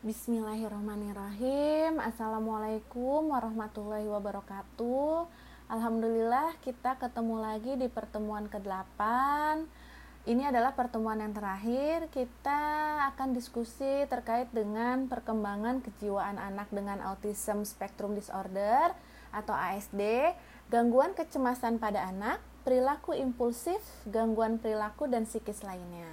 Bismillahirrahmanirrahim. Assalamualaikum warahmatullahi wabarakatuh. Alhamdulillah kita ketemu lagi di pertemuan ke-8 Ini adalah pertemuan yang terakhir. Kita akan diskusi terkait dengan perkembangan kejiwaan anak dengan Autism Spectrum Disorder atau ASD Gangguan kecemasan pada anak, perilaku impulsif, gangguan perilaku dan psikis lainnya.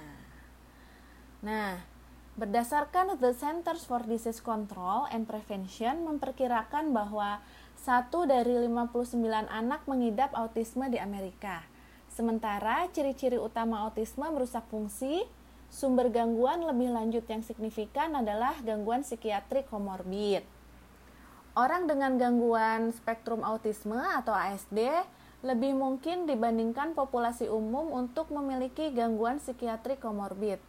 Nah, Berdasarkan The Centers for Disease Control and Prevention memperkirakan bahwa satu dari 59 anak mengidap autisme di Amerika. Sementara ciri-ciri utama autisme merusak fungsi, sumber gangguan lebih lanjut yang signifikan adalah gangguan psikiatrik komorbid. Orang dengan gangguan spektrum autisme atau ASD lebih mungkin dibandingkan populasi umum untuk memiliki gangguan psikiatrik komorbid.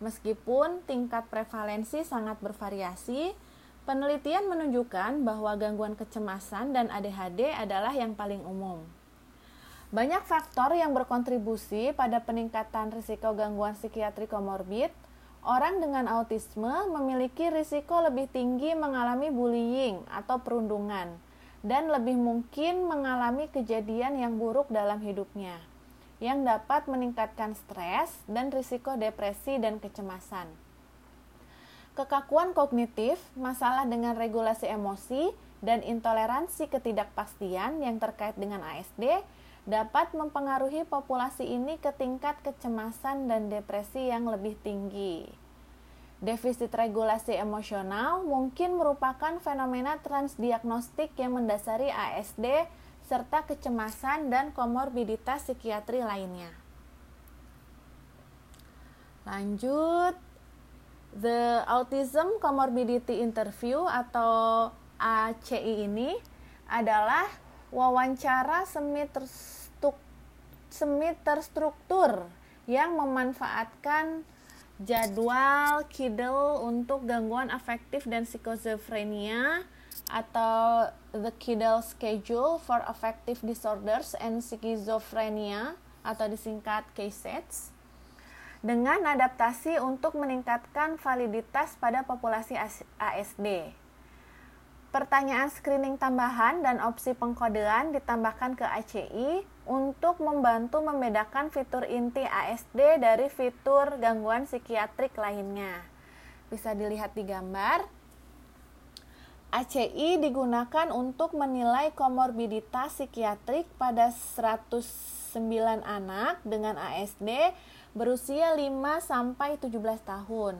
Meskipun tingkat prevalensi sangat bervariasi, penelitian menunjukkan bahwa gangguan kecemasan dan ADHD adalah yang paling umum. Banyak faktor yang berkontribusi pada peningkatan risiko gangguan psikiatri komorbid. Orang dengan autisme memiliki risiko lebih tinggi mengalami bullying atau perundungan dan lebih mungkin mengalami kejadian yang buruk dalam hidupnya yang dapat meningkatkan stres dan risiko depresi dan kecemasan. Kekakuan kognitif, masalah dengan regulasi emosi, dan intoleransi ketidakpastian yang terkait dengan ASD dapat mempengaruhi populasi ini ke tingkat kecemasan dan depresi yang lebih tinggi. Defisit regulasi emosional mungkin merupakan fenomena transdiagnostik yang mendasari ASD serta kecemasan dan komorbiditas psikiatri lainnya. Lanjut, The Autism Comorbidity Interview atau ACI ini adalah wawancara semi, semi terstruktur yang memanfaatkan jadwal Kidal untuk gangguan afektif dan psikosofrenia atau The Kidal Schedule for Affective Disorders and Schizophrenia atau disingkat KSETS dengan adaptasi untuk meningkatkan validitas pada populasi ASD. Pertanyaan screening tambahan dan opsi pengkodean ditambahkan ke ACI untuk membantu membedakan fitur inti ASD dari fitur gangguan psikiatrik lainnya. Bisa dilihat di gambar. ACI digunakan untuk menilai komorbiditas psikiatrik pada 109 anak dengan ASD berusia 5 sampai 17 tahun.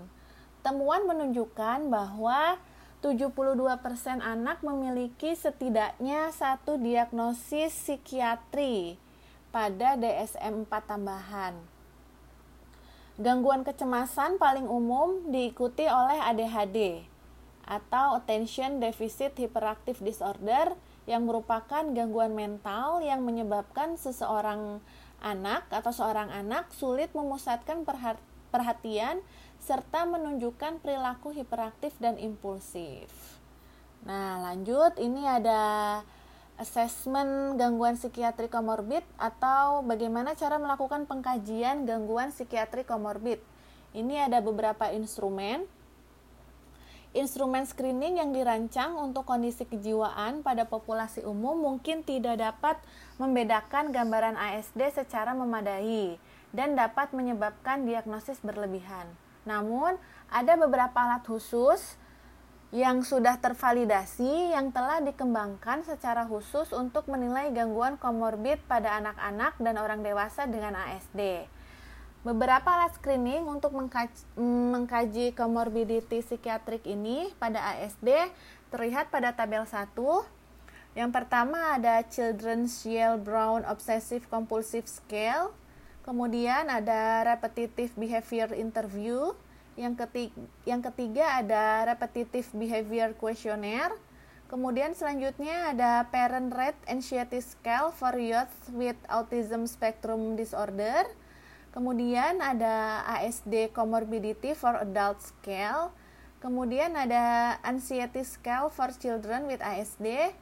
Temuan menunjukkan bahwa 72% anak memiliki setidaknya satu diagnosis psikiatri pada DSM-4 tambahan. Gangguan kecemasan paling umum diikuti oleh ADHD atau Attention Deficit Hyperactive Disorder yang merupakan gangguan mental yang menyebabkan seseorang anak atau seorang anak sulit memusatkan perhatian serta menunjukkan perilaku hiperaktif dan impulsif. Nah, lanjut ini ada assessment gangguan psikiatri komorbid atau bagaimana cara melakukan pengkajian gangguan psikiatri komorbid. Ini ada beberapa instrumen Instrumen screening yang dirancang untuk kondisi kejiwaan pada populasi umum mungkin tidak dapat membedakan gambaran ASD secara memadai dan dapat menyebabkan diagnosis berlebihan. Namun, ada beberapa alat khusus yang sudah tervalidasi yang telah dikembangkan secara khusus untuk menilai gangguan komorbid pada anak-anak dan orang dewasa dengan ASD. Beberapa alat screening untuk mengkaji, mengkaji komorbiditi psikiatrik ini pada ASD terlihat pada tabel 1. Yang pertama ada Children's Yale Brown Obsessive Compulsive Scale. Kemudian ada Repetitive Behavior Interview. Yang ketiga, yang ketiga ada Repetitive Behavior Questionnaire. Kemudian selanjutnya ada Parent Rate Anxiety Scale for Youth with Autism Spectrum Disorder. Kemudian ada ASD Comorbidity for Adult Scale. Kemudian ada Anxiety Scale for Children with ASD.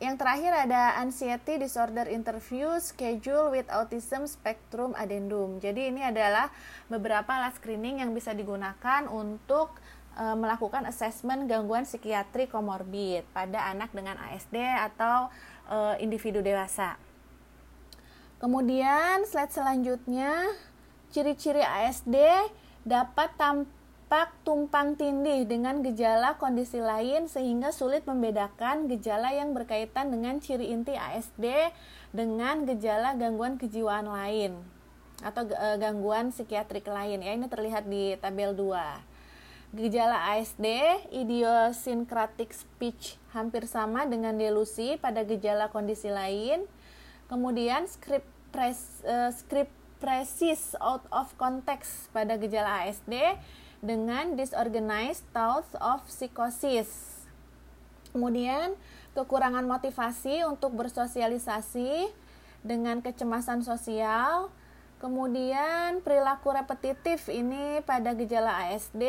yang terakhir ada anxiety disorder interview schedule with autism spectrum addendum. Jadi ini adalah beberapa alat screening yang bisa digunakan untuk e, melakukan assessment gangguan psikiatri komorbid pada anak dengan ASD atau e, individu dewasa. Kemudian slide selanjutnya ciri-ciri ASD dapat tampak tumpang tindih dengan gejala kondisi lain sehingga sulit membedakan gejala yang berkaitan dengan ciri inti ASD dengan gejala gangguan kejiwaan lain atau eh, gangguan psikiatrik lain ya ini terlihat di tabel 2. Gejala ASD, idiosyncratic speech hampir sama dengan delusi pada gejala kondisi lain. Kemudian script pres, uh, script presis out of context pada gejala ASD dengan disorganized thoughts of psychosis. Kemudian, kekurangan motivasi untuk bersosialisasi dengan kecemasan sosial. Kemudian, perilaku repetitif ini pada gejala ASD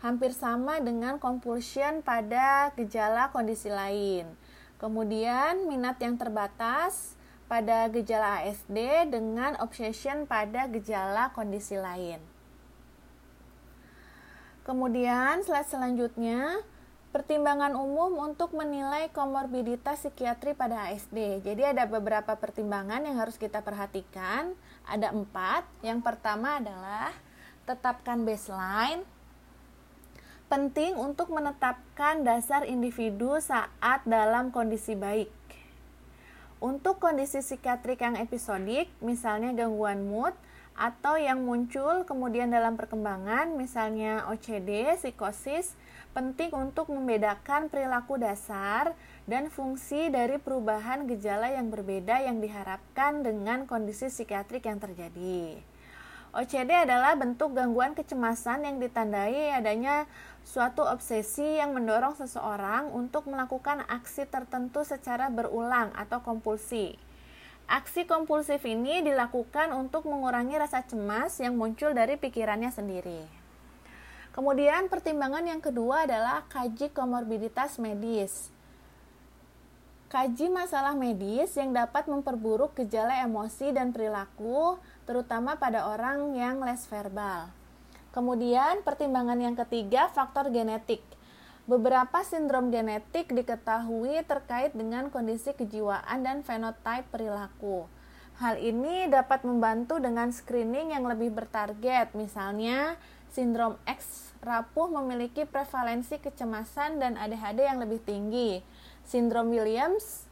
hampir sama dengan compulsion pada gejala kondisi lain. Kemudian, minat yang terbatas pada gejala ASD dengan obsession pada gejala kondisi lain. Kemudian slide selanjutnya pertimbangan umum untuk menilai komorbiditas psikiatri pada ASD. Jadi ada beberapa pertimbangan yang harus kita perhatikan. Ada empat. Yang pertama adalah tetapkan baseline. Penting untuk menetapkan dasar individu saat dalam kondisi baik. Untuk kondisi psikiatrik yang episodik, misalnya gangguan mood, atau yang muncul kemudian dalam perkembangan misalnya OCD, psikosis, penting untuk membedakan perilaku dasar dan fungsi dari perubahan gejala yang berbeda yang diharapkan dengan kondisi psikiatrik yang terjadi. OCD adalah bentuk gangguan kecemasan yang ditandai adanya suatu obsesi yang mendorong seseorang untuk melakukan aksi tertentu secara berulang atau kompulsi. Aksi kompulsif ini dilakukan untuk mengurangi rasa cemas yang muncul dari pikirannya sendiri. Kemudian pertimbangan yang kedua adalah kaji komorbiditas medis. Kaji masalah medis yang dapat memperburuk gejala emosi dan perilaku, terutama pada orang yang les verbal. Kemudian pertimbangan yang ketiga faktor genetik. Beberapa sindrom genetik diketahui terkait dengan kondisi kejiwaan dan fenotipe perilaku. Hal ini dapat membantu dengan screening yang lebih bertarget, misalnya sindrom X rapuh memiliki prevalensi kecemasan dan ADHD yang lebih tinggi. Sindrom Williams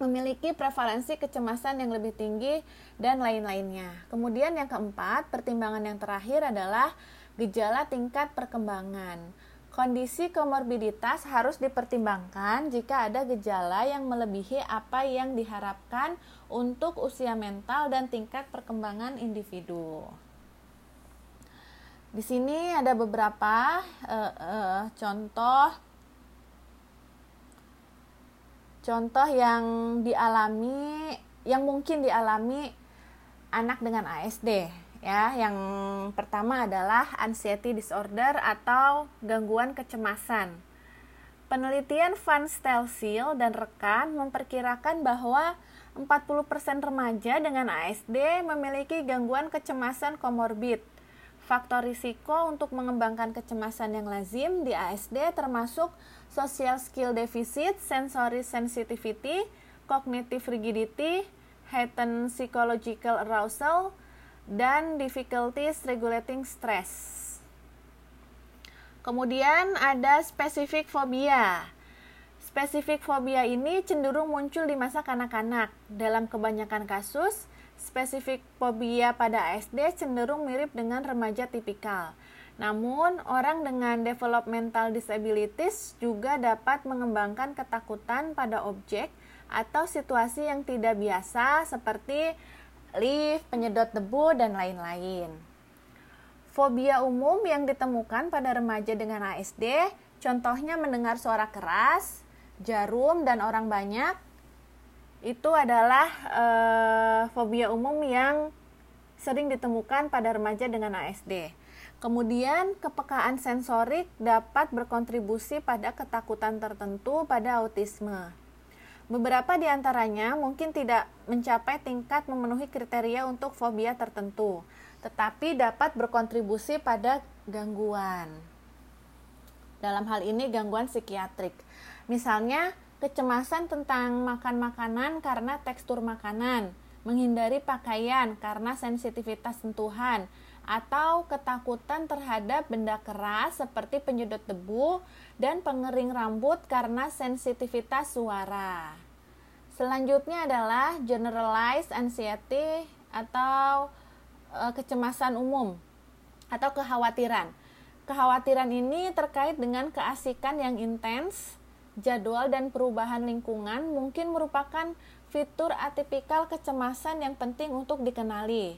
memiliki prevalensi kecemasan yang lebih tinggi dan lain-lainnya. Kemudian yang keempat, pertimbangan yang terakhir adalah gejala tingkat perkembangan. Kondisi komorbiditas harus dipertimbangkan jika ada gejala yang melebihi apa yang diharapkan untuk usia mental dan tingkat perkembangan individu. Di sini ada beberapa uh, uh, contoh contoh yang dialami yang mungkin dialami anak dengan ASD ya yang pertama adalah anxiety disorder atau gangguan kecemasan penelitian Van Stelzil dan rekan memperkirakan bahwa 40% remaja dengan ASD memiliki gangguan kecemasan komorbid. Faktor risiko untuk mengembangkan kecemasan yang lazim di ASD termasuk social skill deficit, sensory sensitivity, cognitive rigidity, heightened psychological arousal, dan difficulties regulating stress. Kemudian ada spesifik fobia. Spesifik fobia ini cenderung muncul di masa kanak-kanak. Dalam kebanyakan kasus, spesifik fobia pada ASD cenderung mirip dengan remaja tipikal. Namun, orang dengan developmental disabilities juga dapat mengembangkan ketakutan pada objek atau situasi yang tidak biasa seperti lift, penyedot debu, dan lain-lain. Fobia umum yang ditemukan pada remaja dengan ASD, contohnya mendengar suara keras, jarum, dan orang banyak, itu adalah e, fobia umum yang sering ditemukan pada remaja dengan ASD. Kemudian, kepekaan sensorik dapat berkontribusi pada ketakutan tertentu pada autisme. Beberapa di antaranya mungkin tidak mencapai tingkat memenuhi kriteria untuk fobia tertentu, tetapi dapat berkontribusi pada gangguan. Dalam hal ini gangguan psikiatrik. Misalnya, kecemasan tentang makan makanan karena tekstur makanan, menghindari pakaian karena sensitivitas sentuhan, atau ketakutan terhadap benda keras seperti penyedot debu dan pengering rambut karena sensitivitas suara. Selanjutnya adalah generalized anxiety atau e, kecemasan umum atau kekhawatiran. Kekhawatiran ini terkait dengan keasikan yang intens, jadwal dan perubahan lingkungan mungkin merupakan fitur atipikal kecemasan yang penting untuk dikenali.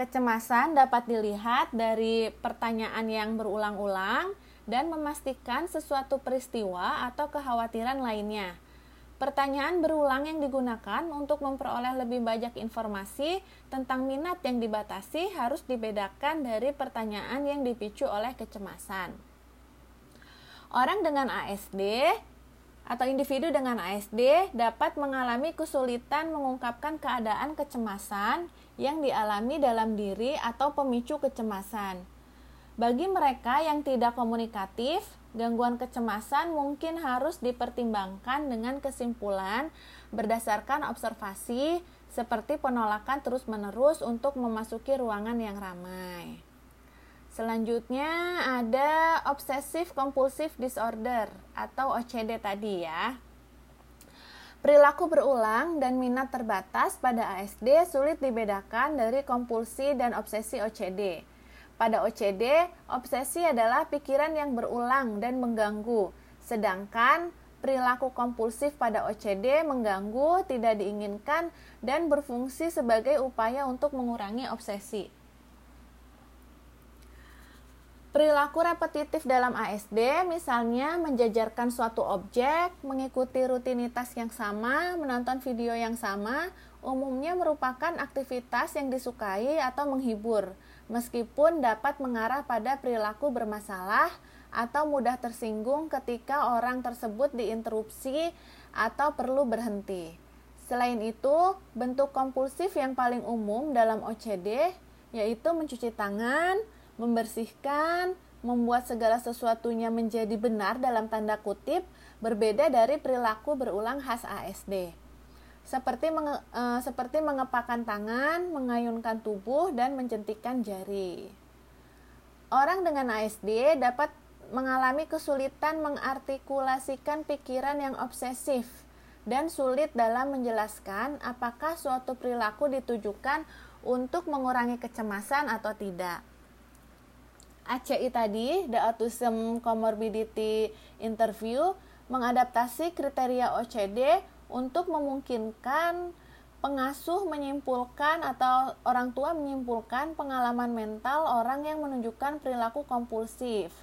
Kecemasan dapat dilihat dari pertanyaan yang berulang-ulang dan memastikan sesuatu peristiwa atau kekhawatiran lainnya. Pertanyaan berulang yang digunakan untuk memperoleh lebih banyak informasi tentang minat yang dibatasi harus dibedakan dari pertanyaan yang dipicu oleh kecemasan. Orang dengan ASD atau individu dengan ASD dapat mengalami kesulitan mengungkapkan keadaan kecemasan yang dialami dalam diri atau pemicu kecemasan. Bagi mereka yang tidak komunikatif, gangguan kecemasan mungkin harus dipertimbangkan dengan kesimpulan berdasarkan observasi seperti penolakan terus-menerus untuk memasuki ruangan yang ramai. Selanjutnya ada obsessive compulsive disorder atau OCD tadi ya. Perilaku berulang dan minat terbatas pada ASD sulit dibedakan dari kompulsi dan obsesi OCD. Pada OCD, obsesi adalah pikiran yang berulang dan mengganggu, sedangkan perilaku kompulsif pada OCD mengganggu, tidak diinginkan, dan berfungsi sebagai upaya untuk mengurangi obsesi. Perilaku repetitif dalam ASD misalnya menjajarkan suatu objek, mengikuti rutinitas yang sama, menonton video yang sama, umumnya merupakan aktivitas yang disukai atau menghibur, meskipun dapat mengarah pada perilaku bermasalah atau mudah tersinggung ketika orang tersebut diinterupsi atau perlu berhenti. Selain itu, bentuk kompulsif yang paling umum dalam OCD yaitu mencuci tangan, membersihkan, membuat segala sesuatunya menjadi benar dalam tanda kutip berbeda dari perilaku berulang khas ASD. Seperti menge, e, seperti mengepakkan tangan, mengayunkan tubuh dan mencentikkan jari. Orang dengan ASD dapat mengalami kesulitan mengartikulasikan pikiran yang obsesif dan sulit dalam menjelaskan apakah suatu perilaku ditujukan untuk mengurangi kecemasan atau tidak. ACI tadi, The Autism Comorbidity Interview, mengadaptasi kriteria OCD untuk memungkinkan pengasuh menyimpulkan atau orang tua menyimpulkan pengalaman mental orang yang menunjukkan perilaku kompulsif.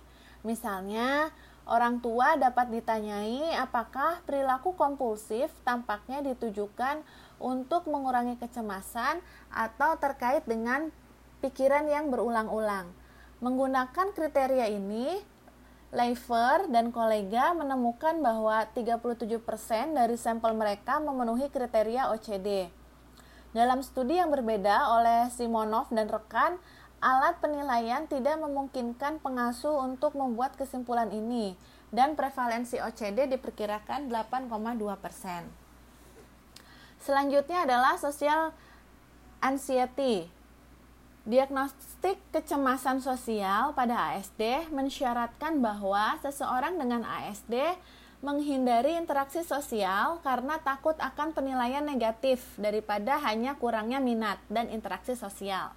Misalnya, orang tua dapat ditanyai apakah perilaku kompulsif tampaknya ditujukan untuk mengurangi kecemasan atau terkait dengan pikiran yang berulang-ulang. Menggunakan kriteria ini, Leifer dan kolega menemukan bahwa 37% dari sampel mereka memenuhi kriteria OCD. Dalam studi yang berbeda oleh Simonov dan rekan, alat penilaian tidak memungkinkan pengasuh untuk membuat kesimpulan ini dan prevalensi OCD diperkirakan 8,2%. Selanjutnya adalah social anxiety Diagnostik kecemasan sosial pada ASD mensyaratkan bahwa seseorang dengan ASD menghindari interaksi sosial karena takut akan penilaian negatif daripada hanya kurangnya minat dan interaksi sosial,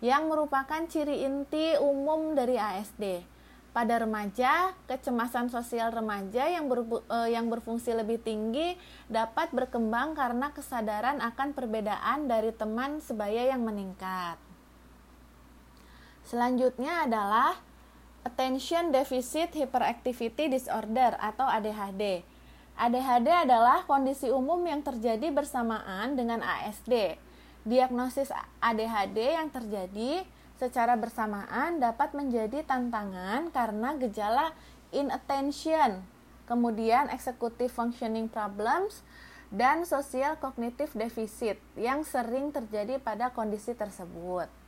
yang merupakan ciri inti umum dari ASD. Pada remaja, kecemasan sosial remaja yang, ber, eh, yang berfungsi lebih tinggi dapat berkembang karena kesadaran akan perbedaan dari teman sebaya yang meningkat. Selanjutnya adalah Attention Deficit Hyperactivity Disorder atau ADHD. ADHD adalah kondisi umum yang terjadi bersamaan dengan ASD. Diagnosis ADHD yang terjadi secara bersamaan dapat menjadi tantangan karena gejala inattention, kemudian executive functioning problems, dan social cognitive deficit yang sering terjadi pada kondisi tersebut.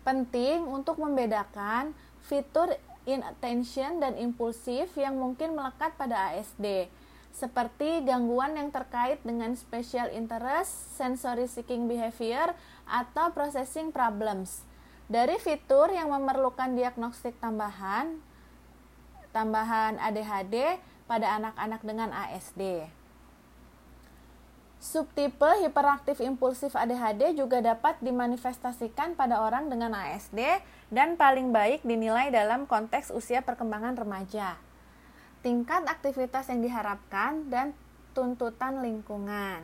Penting untuk membedakan fitur inattention dan impulsif yang mungkin melekat pada ASD, seperti gangguan yang terkait dengan special interest, sensory seeking behavior, atau processing problems. Dari fitur yang memerlukan diagnostik tambahan, tambahan ADHD pada anak-anak dengan ASD. Subtipe hiperaktif impulsif ADHD juga dapat dimanifestasikan pada orang dengan ASD dan paling baik dinilai dalam konteks usia perkembangan remaja. Tingkat aktivitas yang diharapkan dan tuntutan lingkungan.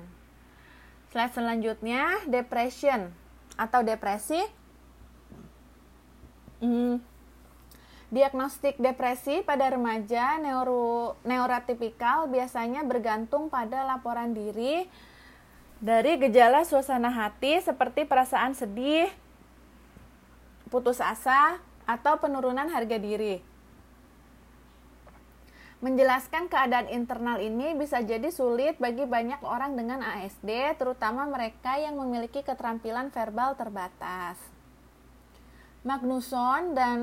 Slide selanjutnya, depression atau depresi. Hmm, Diagnostik depresi pada remaja neuro, neurotipikal biasanya bergantung pada laporan diri dari gejala suasana hati seperti perasaan sedih, putus asa, atau penurunan harga diri. Menjelaskan keadaan internal ini bisa jadi sulit bagi banyak orang dengan ASD, terutama mereka yang memiliki keterampilan verbal terbatas. Magnusson dan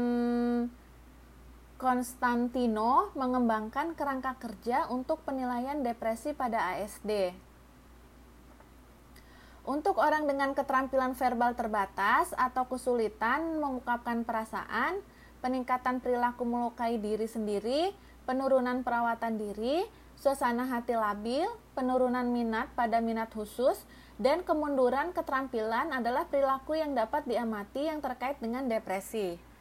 Konstantino mengembangkan kerangka kerja untuk penilaian depresi pada ASD. Untuk orang dengan keterampilan verbal terbatas atau kesulitan mengungkapkan perasaan, peningkatan perilaku melukai diri sendiri, penurunan perawatan diri, suasana hati labil, penurunan minat pada minat khusus, dan kemunduran keterampilan adalah perilaku yang dapat diamati yang terkait dengan depresi.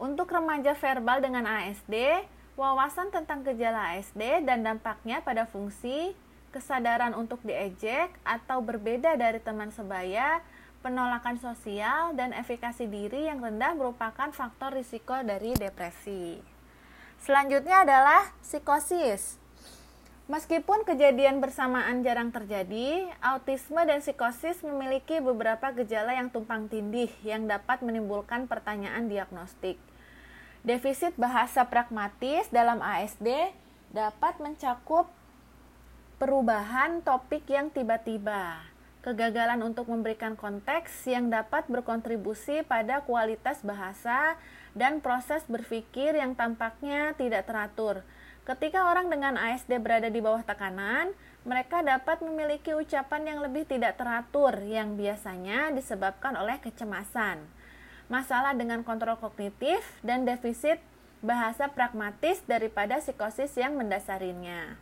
Untuk remaja verbal dengan ASD, wawasan tentang gejala ASD dan dampaknya pada fungsi, kesadaran untuk diejek atau berbeda dari teman sebaya, penolakan sosial, dan efikasi diri yang rendah merupakan faktor risiko dari depresi. Selanjutnya adalah psikosis. Meskipun kejadian bersamaan jarang terjadi, autisme dan psikosis memiliki beberapa gejala yang tumpang tindih yang dapat menimbulkan pertanyaan diagnostik. Defisit bahasa pragmatis dalam ASD dapat mencakup perubahan topik yang tiba-tiba, kegagalan untuk memberikan konteks yang dapat berkontribusi pada kualitas bahasa, dan proses berpikir yang tampaknya tidak teratur. Ketika orang dengan ASD berada di bawah tekanan, mereka dapat memiliki ucapan yang lebih tidak teratur, yang biasanya disebabkan oleh kecemasan masalah dengan kontrol kognitif, dan defisit bahasa pragmatis daripada psikosis yang mendasarinya.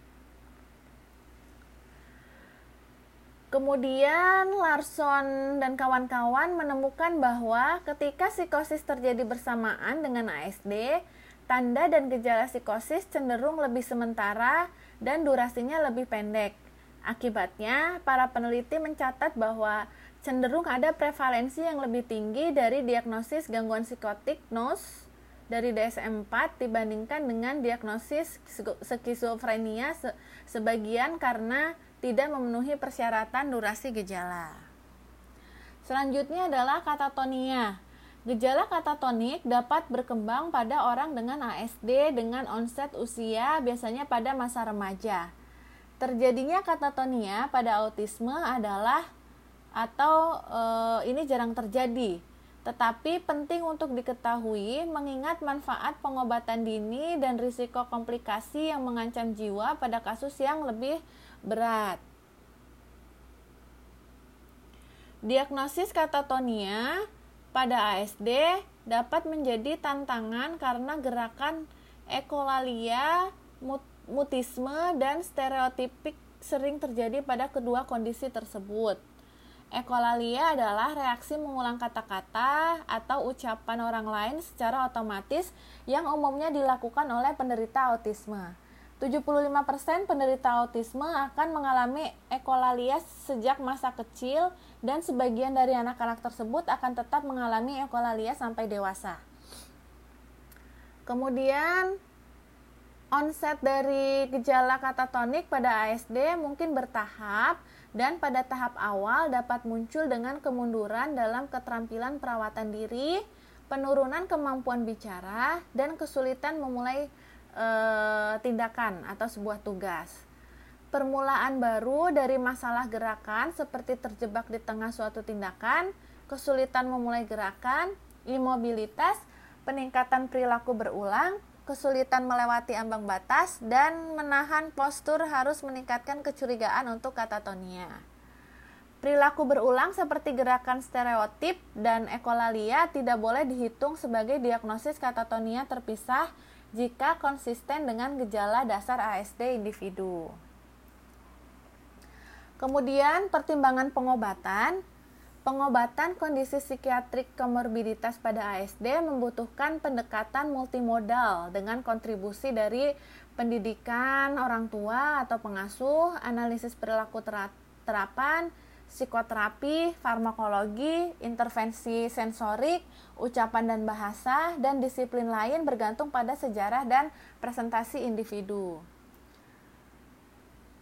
Kemudian Larson dan kawan-kawan menemukan bahwa ketika psikosis terjadi bersamaan dengan ASD, tanda dan gejala psikosis cenderung lebih sementara dan durasinya lebih pendek. Akibatnya, para peneliti mencatat bahwa cenderung ada prevalensi yang lebih tinggi dari diagnosis gangguan psikotik NOS dari DSM-4 dibandingkan dengan diagnosis skizofrenia se sebagian karena tidak memenuhi persyaratan durasi gejala. Selanjutnya adalah katatonia. Gejala katatonik dapat berkembang pada orang dengan ASD dengan onset usia biasanya pada masa remaja. Terjadinya katatonia pada autisme adalah atau e, ini jarang terjadi. Tetapi penting untuk diketahui mengingat manfaat pengobatan dini dan risiko komplikasi yang mengancam jiwa pada kasus yang lebih berat. Diagnosis katatonia pada ASD dapat menjadi tantangan karena gerakan ekolalia, mutisme, dan stereotipik sering terjadi pada kedua kondisi tersebut. Ekolalia adalah reaksi mengulang kata-kata atau ucapan orang lain secara otomatis yang umumnya dilakukan oleh penderita autisme. 75% penderita autisme akan mengalami ekolalia sejak masa kecil dan sebagian dari anak-anak tersebut akan tetap mengalami ekolalia sampai dewasa. Kemudian onset dari gejala katatonik pada ASD mungkin bertahap dan pada tahap awal dapat muncul dengan kemunduran dalam keterampilan perawatan diri, penurunan kemampuan bicara, dan kesulitan memulai eh, tindakan atau sebuah tugas. Permulaan baru dari masalah gerakan seperti terjebak di tengah suatu tindakan, kesulitan memulai gerakan, imobilitas, peningkatan perilaku berulang, kesulitan melewati ambang batas, dan menahan postur harus meningkatkan kecurigaan untuk katatonia. Perilaku berulang seperti gerakan stereotip dan ekolalia tidak boleh dihitung sebagai diagnosis katatonia terpisah jika konsisten dengan gejala dasar ASD individu. Kemudian pertimbangan pengobatan Pengobatan kondisi psikiatrik komorbiditas pada ASD membutuhkan pendekatan multimodal dengan kontribusi dari pendidikan orang tua atau pengasuh, analisis perilaku terapan, psikoterapi, farmakologi, intervensi sensorik, ucapan dan bahasa, dan disiplin lain bergantung pada sejarah dan presentasi individu.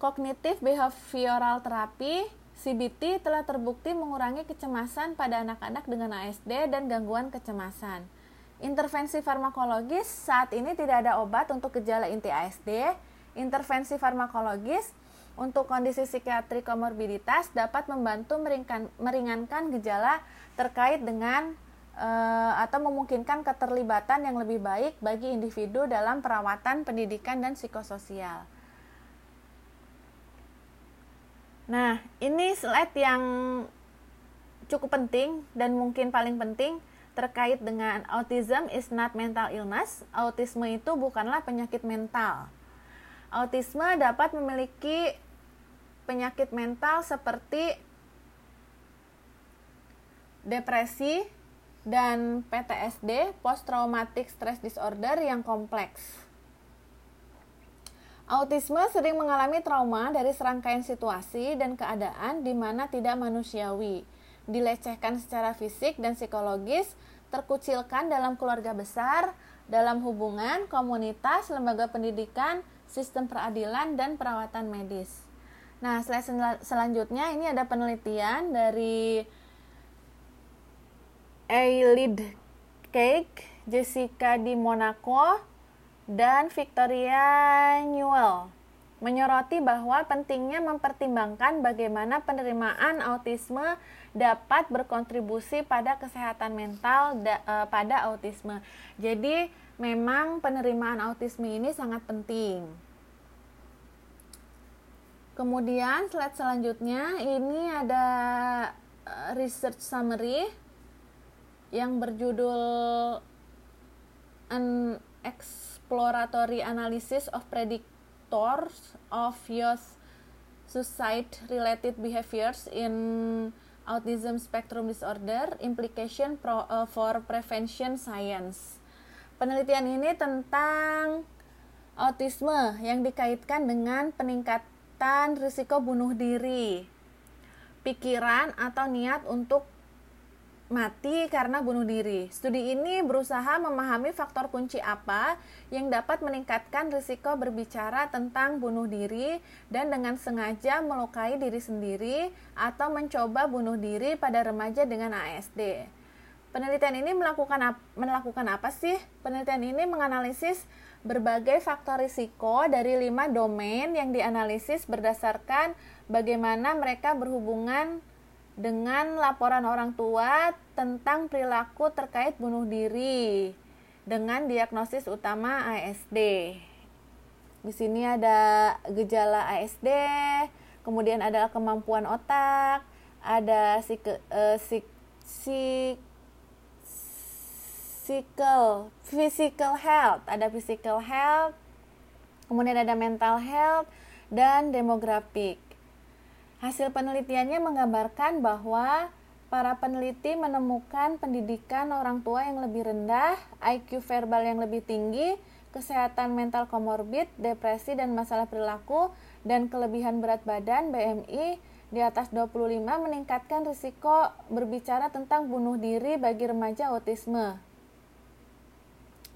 Kognitif behavioral terapi CBT telah terbukti mengurangi kecemasan pada anak-anak dengan ASD dan gangguan kecemasan. Intervensi farmakologis saat ini tidak ada obat untuk gejala inti ASD. Intervensi farmakologis untuk kondisi psikiatri komorbiditas dapat membantu meringankan, meringankan gejala terkait dengan e, atau memungkinkan keterlibatan yang lebih baik bagi individu dalam perawatan pendidikan dan psikososial. Nah, ini slide yang cukup penting dan mungkin paling penting terkait dengan autism is not mental illness. Autisme itu bukanlah penyakit mental. Autisme dapat memiliki penyakit mental seperti depresi dan PTSD, post traumatic stress disorder yang kompleks. Autisme sering mengalami trauma dari serangkaian situasi dan keadaan di mana tidak manusiawi, dilecehkan secara fisik dan psikologis, terkucilkan dalam keluarga besar, dalam hubungan, komunitas, lembaga pendidikan, sistem peradilan, dan perawatan medis. Nah, slide selanjutnya ini ada penelitian dari Eilid Cake, Jessica di Monaco, dan Victoria Newell menyoroti bahwa pentingnya mempertimbangkan bagaimana penerimaan autisme dapat berkontribusi pada kesehatan mental da, e, pada autisme. Jadi, memang penerimaan autisme ini sangat penting. Kemudian slide selanjutnya ini ada e, research summary yang berjudul an exploratory analysis of predictors of youth suicide related behaviors in autism spectrum disorder implication pro, uh, for prevention science. Penelitian ini tentang autisme yang dikaitkan dengan peningkatan risiko bunuh diri, pikiran atau niat untuk mati karena bunuh diri. Studi ini berusaha memahami faktor kunci apa yang dapat meningkatkan risiko berbicara tentang bunuh diri dan dengan sengaja melukai diri sendiri atau mencoba bunuh diri pada remaja dengan ASD. Penelitian ini melakukan melakukan apa sih? Penelitian ini menganalisis berbagai faktor risiko dari lima domain yang dianalisis berdasarkan bagaimana mereka berhubungan dengan laporan orang tua tentang perilaku terkait bunuh diri dengan diagnosis utama ASD. Di sini ada gejala ASD, kemudian ada kemampuan otak, ada psik, uh, psik, psik, physical, physical health, ada physical health, kemudian ada mental health dan demografik. Hasil penelitiannya menggambarkan bahwa para peneliti menemukan pendidikan orang tua yang lebih rendah, IQ verbal yang lebih tinggi, kesehatan mental komorbid, depresi dan masalah perilaku, dan kelebihan berat badan BMI di atas 25 meningkatkan risiko berbicara tentang bunuh diri bagi remaja autisme.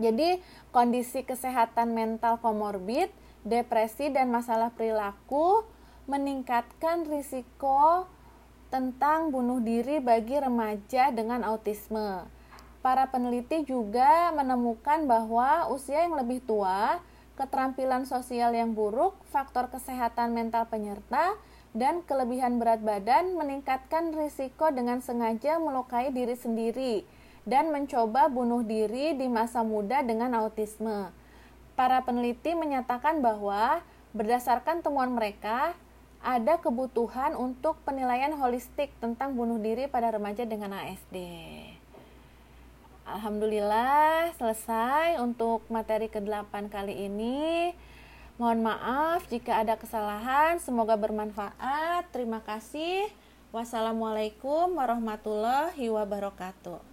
Jadi, kondisi kesehatan mental komorbid, depresi dan masalah perilaku meningkatkan risiko tentang bunuh diri bagi remaja dengan autisme. Para peneliti juga menemukan bahwa usia yang lebih tua, keterampilan sosial yang buruk, faktor kesehatan mental penyerta, dan kelebihan berat badan meningkatkan risiko dengan sengaja melukai diri sendiri dan mencoba bunuh diri di masa muda dengan autisme. Para peneliti menyatakan bahwa berdasarkan temuan mereka, ada kebutuhan untuk penilaian holistik tentang bunuh diri pada remaja dengan ASD. Alhamdulillah selesai untuk materi ke-8 kali ini. Mohon maaf jika ada kesalahan, semoga bermanfaat. Terima kasih. Wassalamualaikum warahmatullahi wabarakatuh.